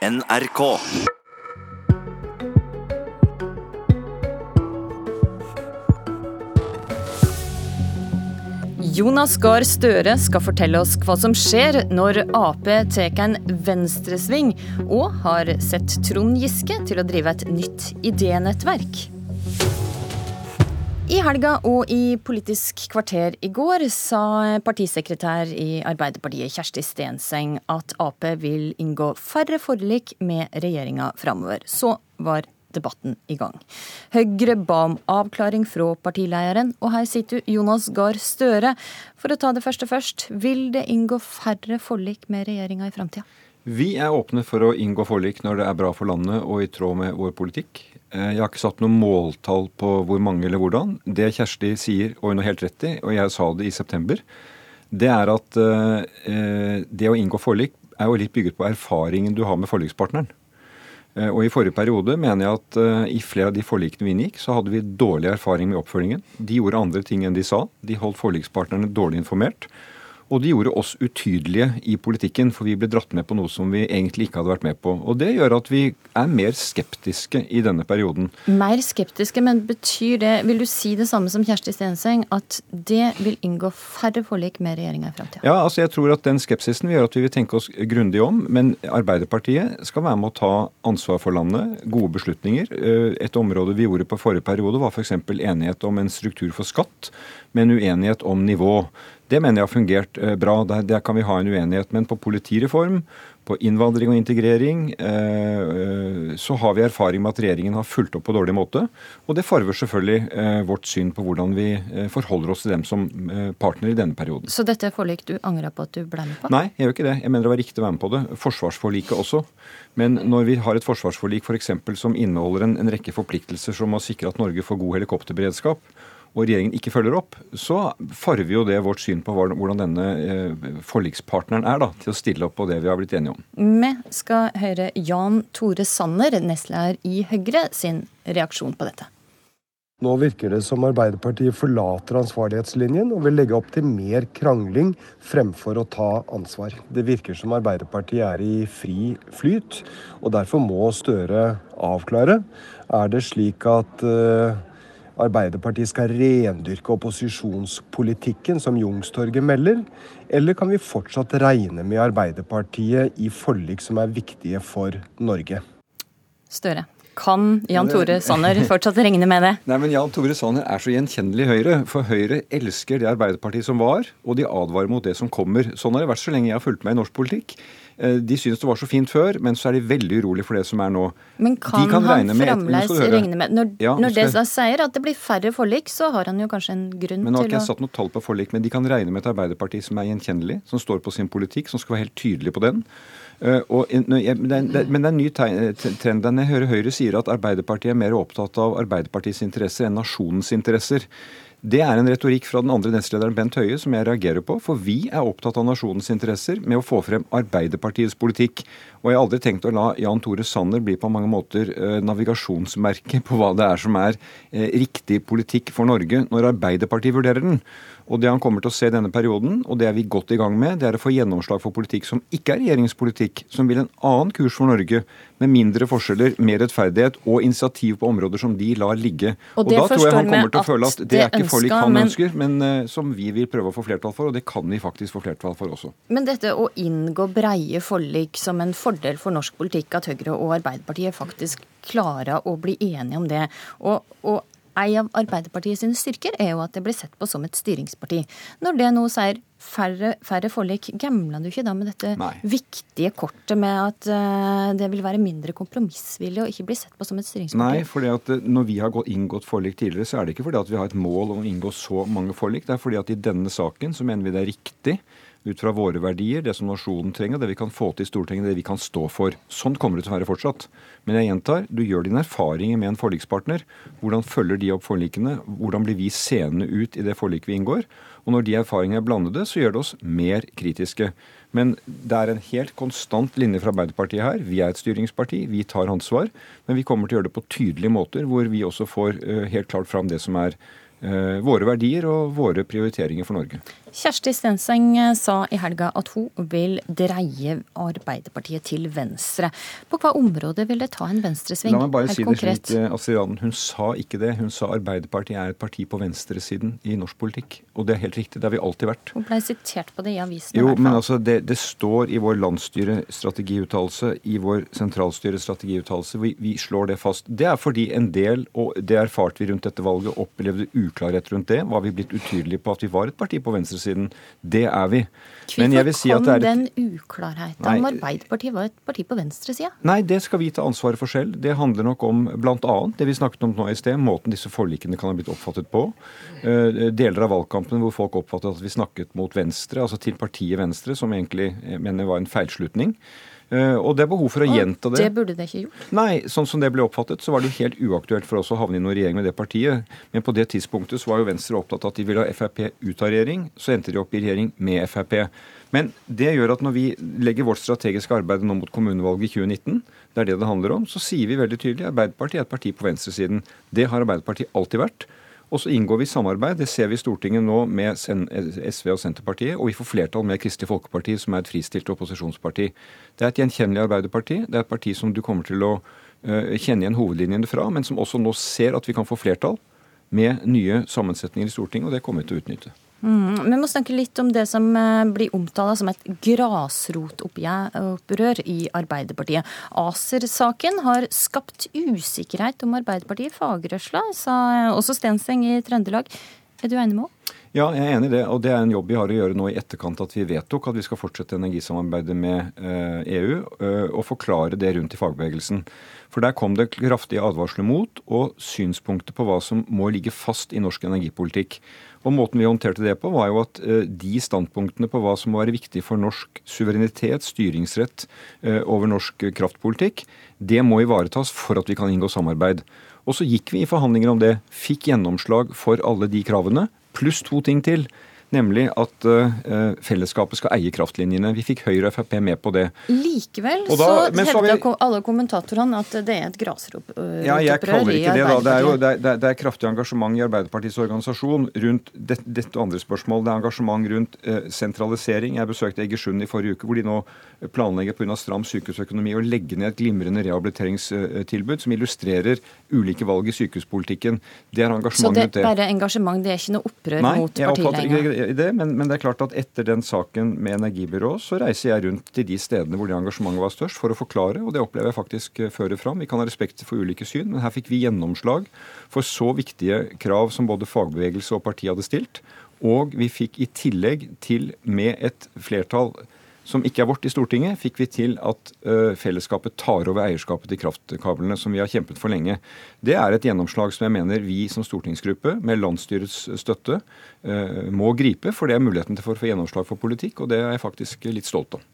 NRK. Jonas Gahr Støre skal fortelle oss hva som skjer når Ap tar en venstresving, og har sett Trond Giske til å drive et nytt idénettverk. I helga og i Politisk kvarter i går sa partisekretær i Arbeiderpartiet Kjersti Stenseng at Ap vil inngå færre forlik med regjeringa framover. Så var debatten i gang. Høyre ba om avklaring fra partilederen, og her sitter Jonas Gahr Støre. For å ta det første først, vil det inngå færre forlik med regjeringa i framtida? Vi er åpne for å inngå forlik når det er bra for landet og i tråd med vår politikk. Eh, jeg har ikke satt noe måltall på hvor mange eller hvordan. Det Kjersti sier, og hun har helt rett i, og jeg sa det i september, det er at eh, det å inngå forlik er jo litt bygget på erfaringen du har med forlikspartneren. Eh, og I forrige periode mener jeg at i flere av de forlikene vi inngikk, så hadde vi dårlig erfaring med oppfølgingen. De gjorde andre ting enn de sa. De holdt forlikspartnerne dårlig informert. Og de gjorde oss utydelige i politikken, for vi ble dratt med på noe som vi egentlig ikke hadde vært med på. Og det gjør at vi er mer skeptiske i denne perioden. Mer skeptiske, men betyr det, vil du si det samme som Kjersti Stenseng, at det vil inngå færre forlik med regjeringa i framtida? Ja, altså jeg tror at den skepsisen vil gjøre at vi vil tenke oss grundig om. Men Arbeiderpartiet skal være med å ta ansvar for landet, gode beslutninger. Eh, et område vi gjorde på forrige periode, var f.eks. enighet om en struktur for skatt, med en uenighet om nivå. Det mener jeg har fungert eh, bra. Der, der, kan vi ha en uenighet. Men på politireform, på innvandring og integrering, eh, eh, så har vi erfaring med at regjeringen har fulgt opp på dårlig måte. Og det farver selvfølgelig vårt syn på hvordan vi forholder oss til dem som partner i denne perioden. Så dette er forlik du angrer på at du ble med på? Nei, jeg gjør ikke det. Jeg mener det var riktig å være med på det. Forsvarsforliket også. Men når vi har et forsvarsforlik for eksempel, som inneholder en, en rekke forpliktelser som å sikre at Norge får god helikopterberedskap, og regjeringen ikke følger opp, så farver jo det vårt syn på hvordan denne eh, forlikspartneren er da, til å stille opp på det vi har blitt enige om. Vi skal høre Jan Tore Sanner, nestleder i Høyre, sin reaksjon på dette. Nå virker det som Arbeiderpartiet forlater ansvarlighetslinjen og vil legge opp til mer krangling fremfor å ta ansvar. Det virker som Arbeiderpartiet er i fri flyt, og derfor må Støre avklare. Er det slik at uh, Arbeiderpartiet skal rendyrke opposisjonspolitikken, som Jungstorget melder? Eller kan vi fortsatt regne med Arbeiderpartiet i forlik som er viktige for Norge? Støre. Kan Jan Tore Sanner fortsatt regne med det? Nei, men Jan Tore Sanner er så gjenkjennelig Høyre. For Høyre elsker det Arbeiderpartiet som var, og de advarer mot det som kommer. Sånn har det vært så lenge jeg har fulgt med i norsk politikk. Eh, de syns det var så fint før, men så er de veldig urolig for det som er nå. Men kan, kan han fremdeles regne med Når, ja, når det da sier at det blir færre forlik, så har han jo kanskje en grunn til å Men Nå har ikke jeg satt noe tall på forlik, men de kan regne med et Arbeiderparti som er gjenkjennelig, som står på sin politikk, som skal være helt tydelig på den. Uh, og, men det er en ny trend jeg hører Høyre sier at Arbeiderpartiet er mer opptatt av Arbeiderpartiets interesser enn nasjonens interesser. Det er en retorikk fra den andre nestlederen Bent Høie som jeg reagerer på. For vi er opptatt av nasjonens interesser med å få frem Arbeiderpartiets politikk. Og jeg har aldri tenkt å la Jan Tore Sanner bli på mange måter eh, navigasjonsmerke på hva det er som er eh, riktig politikk for Norge når Arbeiderpartiet vurderer den. Og det han kommer til å se denne perioden, og det er vi godt i gang med, det er å få gjennomslag for politikk som ikke er regjeringspolitikk, som vil en annen kurs for Norge, med mindre forskjeller, mer rettferdighet og initiativ på områder som de lar ligge. Og, og da tror jeg han kommer til å føle at det er ikke forlik han men... ønsker, men uh, som vi vil prøve å få flertall for, og det kan vi faktisk få flertall for også. Men dette å inngå breie forlik som en fordel for norsk politikk, at Høyre og Arbeiderpartiet faktisk klarer å bli enige om det. og, og en av Arbeiderpartiet sine styrker er jo at det blir sett på som et styringsparti. Når det nå sier færre, færre forlik, gambler du ikke da med dette Nei. viktige kortet med at uh, det vil være mindre kompromissvillig og ikke bli sett på som et styringsparti? Nei, for uh, når vi har inngått forlik tidligere, så er det ikke fordi at vi har et mål om å inngå så mange forlik. Det er fordi at i denne saken så mener vi det er riktig ut fra våre verdier, det som nasjonen trenger, det vi kan få til i Stortinget, det vi kan stå for. Sånn kommer det til å være fortsatt. Men jeg gjentar, du gjør dine erfaringer med en forlikspartner. Hvordan følger de opp forlikene? Hvordan blir vi seende ut i det forliket vi inngår? Og når de erfaringene er blandede, så gjør det oss mer kritiske. Men det er en helt konstant linje fra Arbeiderpartiet her. Vi er et styringsparti, vi tar ansvar. Men vi kommer til å gjøre det på tydelige måter, hvor vi også får eh, helt klart fram det som er Eh, våre verdier og våre prioriteringer for Norge. Kjersti Stenseng sa i helga at hun vil dreie Arbeiderpartiet til venstre. På hva område vil det ta en venstresving? La meg bare si konkret. det slik, eh, Astrid Hun sa ikke det. Hun sa Arbeiderpartiet er et parti på venstresiden i norsk politikk. Og det er helt riktig. Det har vi alltid vært. Hun ble sitert på det i avisen. Jo, men altså, det, det, står i vår landsstyrestrategiuttalelse, i vår sentralstyrestrategiuttalelse. Vi, vi slår det fast. Det er fordi en del, og det erfarte vi rundt dette valget, opplevde uklarhet rundt det. Var vi blitt utydelige på at vi var et parti på venstresiden? Venstresiden. Det er vi. Hvorfor si kom et... den uklarheten om Arbeiderpartiet var et parti på venstresida? Nei, det skal vi ta ansvaret for selv. Det handler nok om bl.a. det vi snakket om nå i sted, måten disse forlikene kan ha blitt oppfattet på. Eh, deler av valgkampen hvor folk oppfattet at vi snakket mot Venstre, altså til partiet Venstre, som egentlig mener var en feilslutning. Eh, og det er behov for å og gjenta det. Det burde det ikke gjort? Nei, sånn som det ble oppfattet, så var det jo helt uaktuelt for oss å havne i noen regjering med det partiet. Men på det tidspunktet så var jo Venstre opptatt av at de ville ha Frp ut av regjering. Så endte de opp i regjering med Frp. Men det gjør at når vi legger vårt strategiske arbeid nå mot kommunevalget i 2019, det er det det handler om, så sier vi veldig tydelig at Arbeiderpartiet er et parti på venstresiden. Det har Arbeiderpartiet alltid vært. Og så inngår vi samarbeid, det ser vi i Stortinget nå med SV og Senterpartiet, og vi får flertall med Kristelig Folkeparti, som er et fristilt opposisjonsparti. Det er et gjenkjennelig Arbeiderparti. Det er et parti som du kommer til å uh, kjenne igjen hovedlinjene fra, men som også nå ser at vi kan få flertall med nye sammensetninger i Stortinget, og det kommer vi til å utnytte. Mm, vi må snakke litt om det som eh, blir omtalt som et grasrotopprør i Arbeiderpartiet. ACER-saken har skapt usikkerhet om Arbeiderpartiet i fagrørsla, sa også Stenseng i Trøndelag. Er du enig med henne? Ja, jeg er enig i det. Og det er en jobb vi har å gjøre nå i etterkant at vi vedtok at vi skal fortsette energisamarbeidet med EU, eh, og forklare det rundt i fagbevegelsen. For der kom det kraftige advarsler mot og synspunkter på hva som må ligge fast i norsk energipolitikk. Og Måten vi håndterte det på, var jo at eh, de standpunktene på hva som må være viktig for norsk suverenitet, styringsrett eh, over norsk kraftpolitikk, det må ivaretas for at vi kan inngå samarbeid. Og så gikk vi i forhandlinger om det, fikk gjennomslag for alle de kravene, pluss to ting til. Nemlig at uh, fellesskapet skal eie kraftlinjene. Vi fikk Høyre og Frp med på det. Likevel da, så hevder vi... alle kommentatorene at det er et grasrotopprør ja, jeg kaller ikke det, da. Det er, jo, det, er, det er, kraftig engasjement i Arbeiderpartiets organisasjon rundt dette, dette og andre spørsmål. Det er engasjement rundt uh, sentralisering. Jeg besøkte Egersund i forrige uke, hvor de nå planlegger pga. stram sykehusøkonomi å legge ned et glimrende rehabiliteringstilbud som illustrerer ulike valg i sykehuspolitikken. Det er engasjement rundt det. Så det er bare engasjement, det er ikke noe opprør Nei, mot partiet lenger? I det, men, men, det er klart at etter den saken med energibyrået, så reiser jeg rundt til de stedene hvor det engasjementet var størst, for å forklare, og det opplever jeg faktisk eh, fører fram. Vi kan ha respekt for ulike syn, men her fikk vi gjennomslag for så viktige krav som både fagbevegelse og parti hadde stilt. Og vi fikk i tillegg til, med et flertall som ikke er vårt i Stortinget, fikk vi til at fellesskapet tar over eierskapet til kraftkablene, som vi har kjempet for lenge. Det er et gjennomslag som jeg mener vi som stortingsgruppe, med landsstyrets støtte, må gripe. For det er muligheten til å få gjennomslag for politikk, og det er jeg faktisk litt stolt av.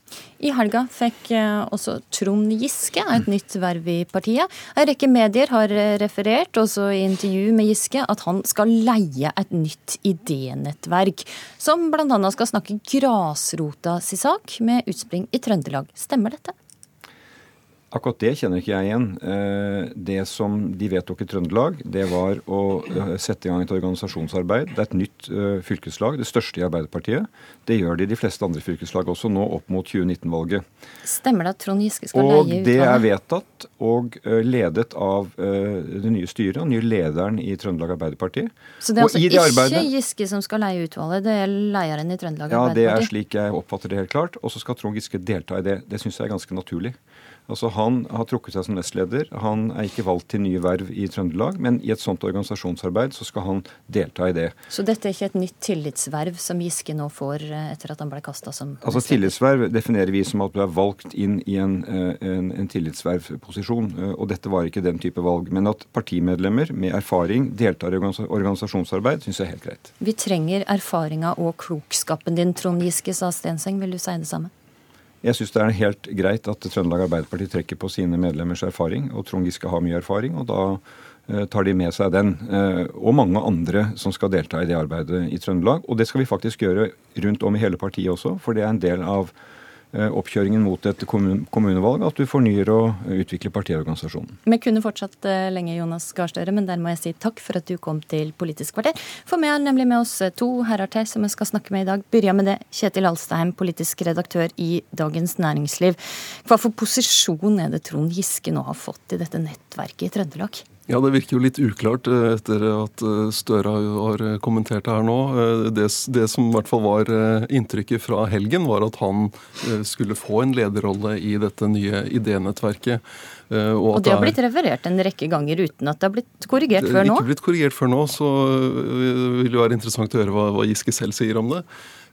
I helga fikk uh, også Trond Giske et nytt verv i partiet. En rekke medier har referert, også i intervju med Giske, at han skal leie et nytt idénettverk, som bl.a. skal snakke grasrota si sak med utspring i Trøndelag. Stemmer dette? Akkurat det kjenner ikke jeg igjen. Eh, det som de vedtok i Trøndelag, det var å eh, sette i gang et organisasjonsarbeid. Det er et nytt eh, fylkeslag, det største i Arbeiderpartiet. Det gjør de i de fleste andre fylkeslag også, nå opp mot 2019-valget. Stemmer det at Trond Giske skal og leie utvalget? Det er vedtatt og ledet av det nye styret, den nye lederen i Trøndelag Arbeiderparti. Så det er altså ikke arbeidet, Giske som skal leie utvalget, det er leieren i Trøndelag ja, Arbeiderparti? Ja, det er slik jeg oppfatter det helt klart. Og så skal Trond Giske delta i det. Det syns jeg er ganske naturlig. Altså Han har trukket seg som nestleder. Han er ikke valgt til nye verv i Trøndelag, men i et sånt organisasjonsarbeid så skal han delta i det. Så dette er ikke et nytt tillitsverv som Giske nå får eh, etter at han ble kasta som Altså Tillitsverv definerer vi som at du er valgt inn i en, eh, en, en tillitsvervposisjon, eh, og dette var ikke den type valg. Men at partimedlemmer med erfaring deltar i organisasjonsarbeid, syns jeg er helt greit. Vi trenger erfaringa og klokskapen din, Trond Giske, sa Stenseng. Vil du si det samme? Jeg syns det er helt greit at Trøndelag Arbeiderparti trekker på sine medlemmers erfaring, og Trond Giske har mye erfaring, og da eh, tar de med seg den. Eh, og mange andre som skal delta i det arbeidet i Trøndelag. Og det skal vi faktisk gjøre rundt om i hele partiet også, for det er en del av oppkjøringen mot et kommunevalg at du fornyer og utvikler partiorganisasjonen. Vi kunne fortsatt eh, lenge, Jonas Gahr Støre, men der må jeg si takk for at du kom til Politisk kvarter. For vi har nemlig med oss eh, to herrer til som vi skal snakke med i dag. Begynner med det. Kjetil Alstheim, politisk redaktør i Dagens Næringsliv. Hva for posisjon er det Trond Giske nå har fått i dette nettverket i Trøndelag? Ja, Det virker jo litt uklart eh, etter at eh, Støre har eh, kommentert det her nå. Det, det, som i hvert fall var inntrykket fra helgen, var at han skulle få en lederrolle i dette nye idénettverket. Og, og det har blitt referert en rekke ganger uten at det har blitt korrigert før nå? Ikke blitt korrigert før nå, så vil det være interessant å høre hva, hva Giske selv sier om det.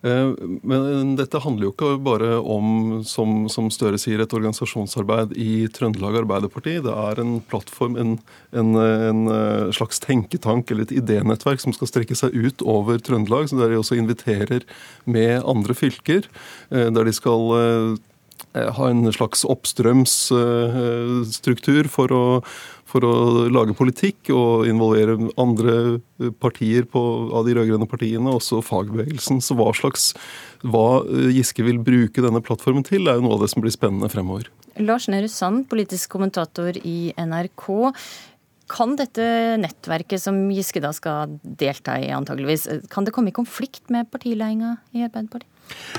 Eh, men dette handler jo ikke bare om, som, som Støre sier, et organisasjonsarbeid i Trøndelag Arbeiderparti. Det er en plattform, en, en, en eh, slags tenketank eller et idénettverk som skal strekke seg ut over Trøndelag. så Der de også inviterer med andre fylker. Eh, der de skal ha en slags oppstrømsstruktur for å for å lage politikk og involvere andre partier på, av de rød-grønne partiene, også fagbevegelsen. Så hva slags hva Giske vil bruke denne plattformen til, er jo noe av det som blir spennende fremover. Lars Nehru Sand, politisk kommentator i NRK. Kan dette nettverket som Giske da skal delta i, antageligvis, kan det komme i konflikt med partiledelsen i Arbeiderpartiet?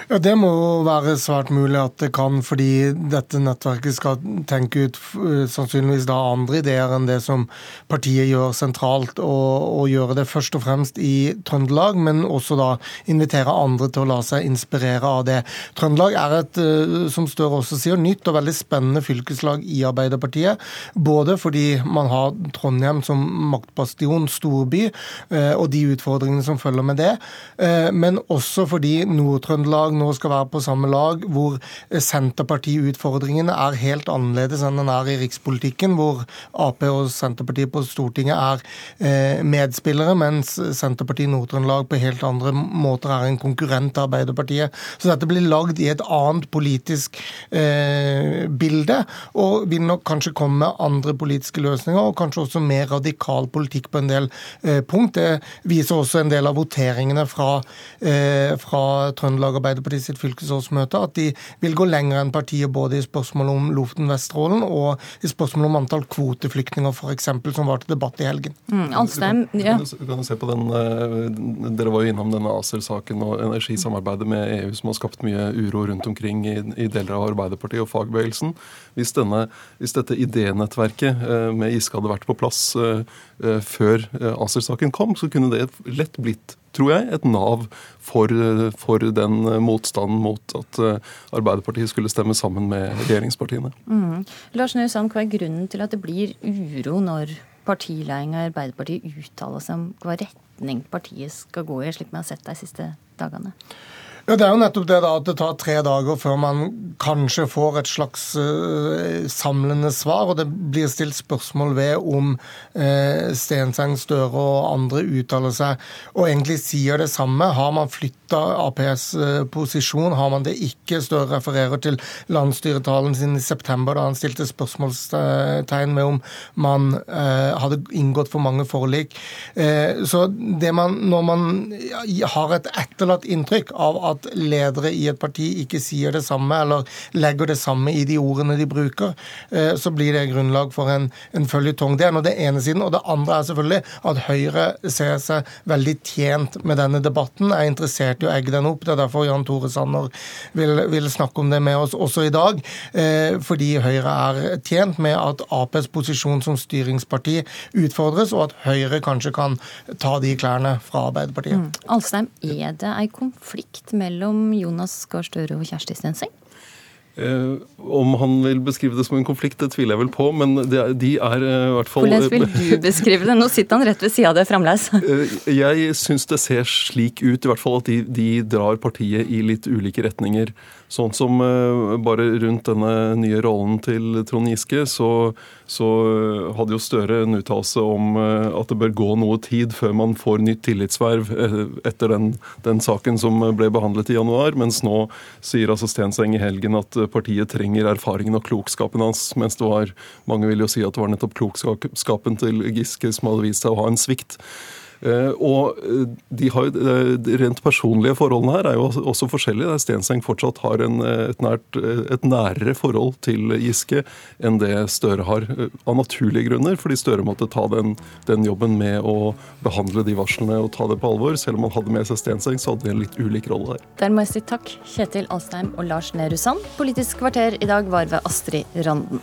Ja, Det må være svært mulig at det kan, fordi dette nettverket skal tenke ut eh, sannsynligvis da andre ideer enn det som partiet gjør sentralt, og, og, gjøre det først og fremst i Trøndelag, men også da invitere andre til å la seg inspirere av det. Trøndelag er et, eh, som Støre også sier, nytt og veldig spennende fylkeslag i Arbeiderpartiet. Både fordi man har Trondheim som maktbastion, storby, eh, og de utfordringene som følger med det, men også fordi Nord-Trøndelag Trøndelag nå skal være på samme lag, hvor Senterparti-utfordringene er helt annerledes enn den er i rikspolitikken, hvor Ap og Senterpartiet på Stortinget er eh, medspillere, mens Senterpartiet Nord-Trøndelag på helt andre måter er en konkurrent til Arbeiderpartiet. Så dette blir lagd i et annet politisk eh, bilde, og vil nok kanskje komme med andre politiske løsninger, og kanskje også mer radikal politikk på en del eh, punkt. Det viser også en del av voteringene fra, eh, fra Trøndelag Trøndelag Arbeiderparti sitt fylkesårsmøte at de vil gå lenger enn partiet både i spørsmålet om Lofoten-Vesterålen og i spørsmålet om antall kvoteflyktninger f.eks., som var til debatt i helgen. Mm, Alstheim, ja. Kan du se på den, eh, Dere var jo innom denne ACER-saken og energisamarbeidet med EU som har skapt mye uro rundt omkring i, i deler av Arbeiderpartiet og fagbevegelsen. Hvis, denne, hvis dette idénettverket eh, med Giske hadde vært på plass eh, før ACER-saken kom, så kunne det lett blitt tror jeg, et nav for, for den motstanden mot at eh, Arbeiderpartiet skulle stemme sammen med regjeringspartiene. Mm. Lars Nøysand, hva er grunnen til at det blir uro når partiledelsen i Arbeiderpartiet uttaler seg om hva retning partiet skal gå i, slik vi har sett de siste dagene? Ja, Det er jo nettopp det da, at det tar tre dager før man kanskje får et slags uh, samlende svar. Og det blir stilt spørsmål ved om uh, Stenseng, Støre og andre uttaler seg og egentlig sier det samme. Har man flytta Aps uh, posisjon? Har man det ikke? Støre refererer til landsstyretalen sin i september da han stilte spørsmålstegn med om man uh, hadde inngått for mange forlik. så det man, når man har et etterlatt inntrykk av at ledere i et parti ikke sier det samme eller legger det samme i de ordene de bruker, eh, så blir det grunnlag for en, en føljetong. Det er nå det ene siden. Og det andre er selvfølgelig at Høyre ser seg veldig tjent med denne debatten, er interessert i å egge den opp. Det er derfor Jan Tore Sanner vil, vil snakke om det med oss også i dag. Eh, fordi Høyre er tjent med at Aps posisjon som styringsparti utfordres, og at Høyre kanskje kan ta de klærne fra Arbeiderpartiet. Mm. Alstheim, er det en konflikt mellom Jonas Gahr Støre og Kjersti Stenseng? Eh, om han vil beskrive det som en konflikt, det tviler jeg vel på, men det, de er eh, i hvert fall Hvordan vil du beskrive det? Nå sitter han rett ved sida av det fremdeles. Eh, jeg syns det ser slik ut, i hvert fall at de, de drar partiet i litt ulike retninger. Sånn som bare rundt denne nye rollen til Trond Giske, så, så eh, hadde jo Støre en uttalelse om eh, at det bør gå noe tid før man får nytt tillitsverv etter den, den, saken som ble behandlet i januar. Mens nå sier altså Stenseng i helgen at partiet trenger erfaringen og klokskapen hans. Mens det var mange vil jo si at det var nettopp klokskapen til Giske som hadde vist seg å ha en svikt. Og de, har, de rent personlige forholdene her er jo også forskjellige. Der Stenseng fortsatt har en, et, nært, et nærere forhold til Giske enn det Støre har. Av naturlige grunner, fordi Støre måtte ta den, den jobben med å behandle de varslene og ta det på alvor. Selv om han hadde med seg Stenseng, så hadde de en litt ulik rolle der. Der må jeg si takk, Kjetil Alstheim og Lars Nehru Sand. Politisk kvarter i dag var ved Astrid Randen.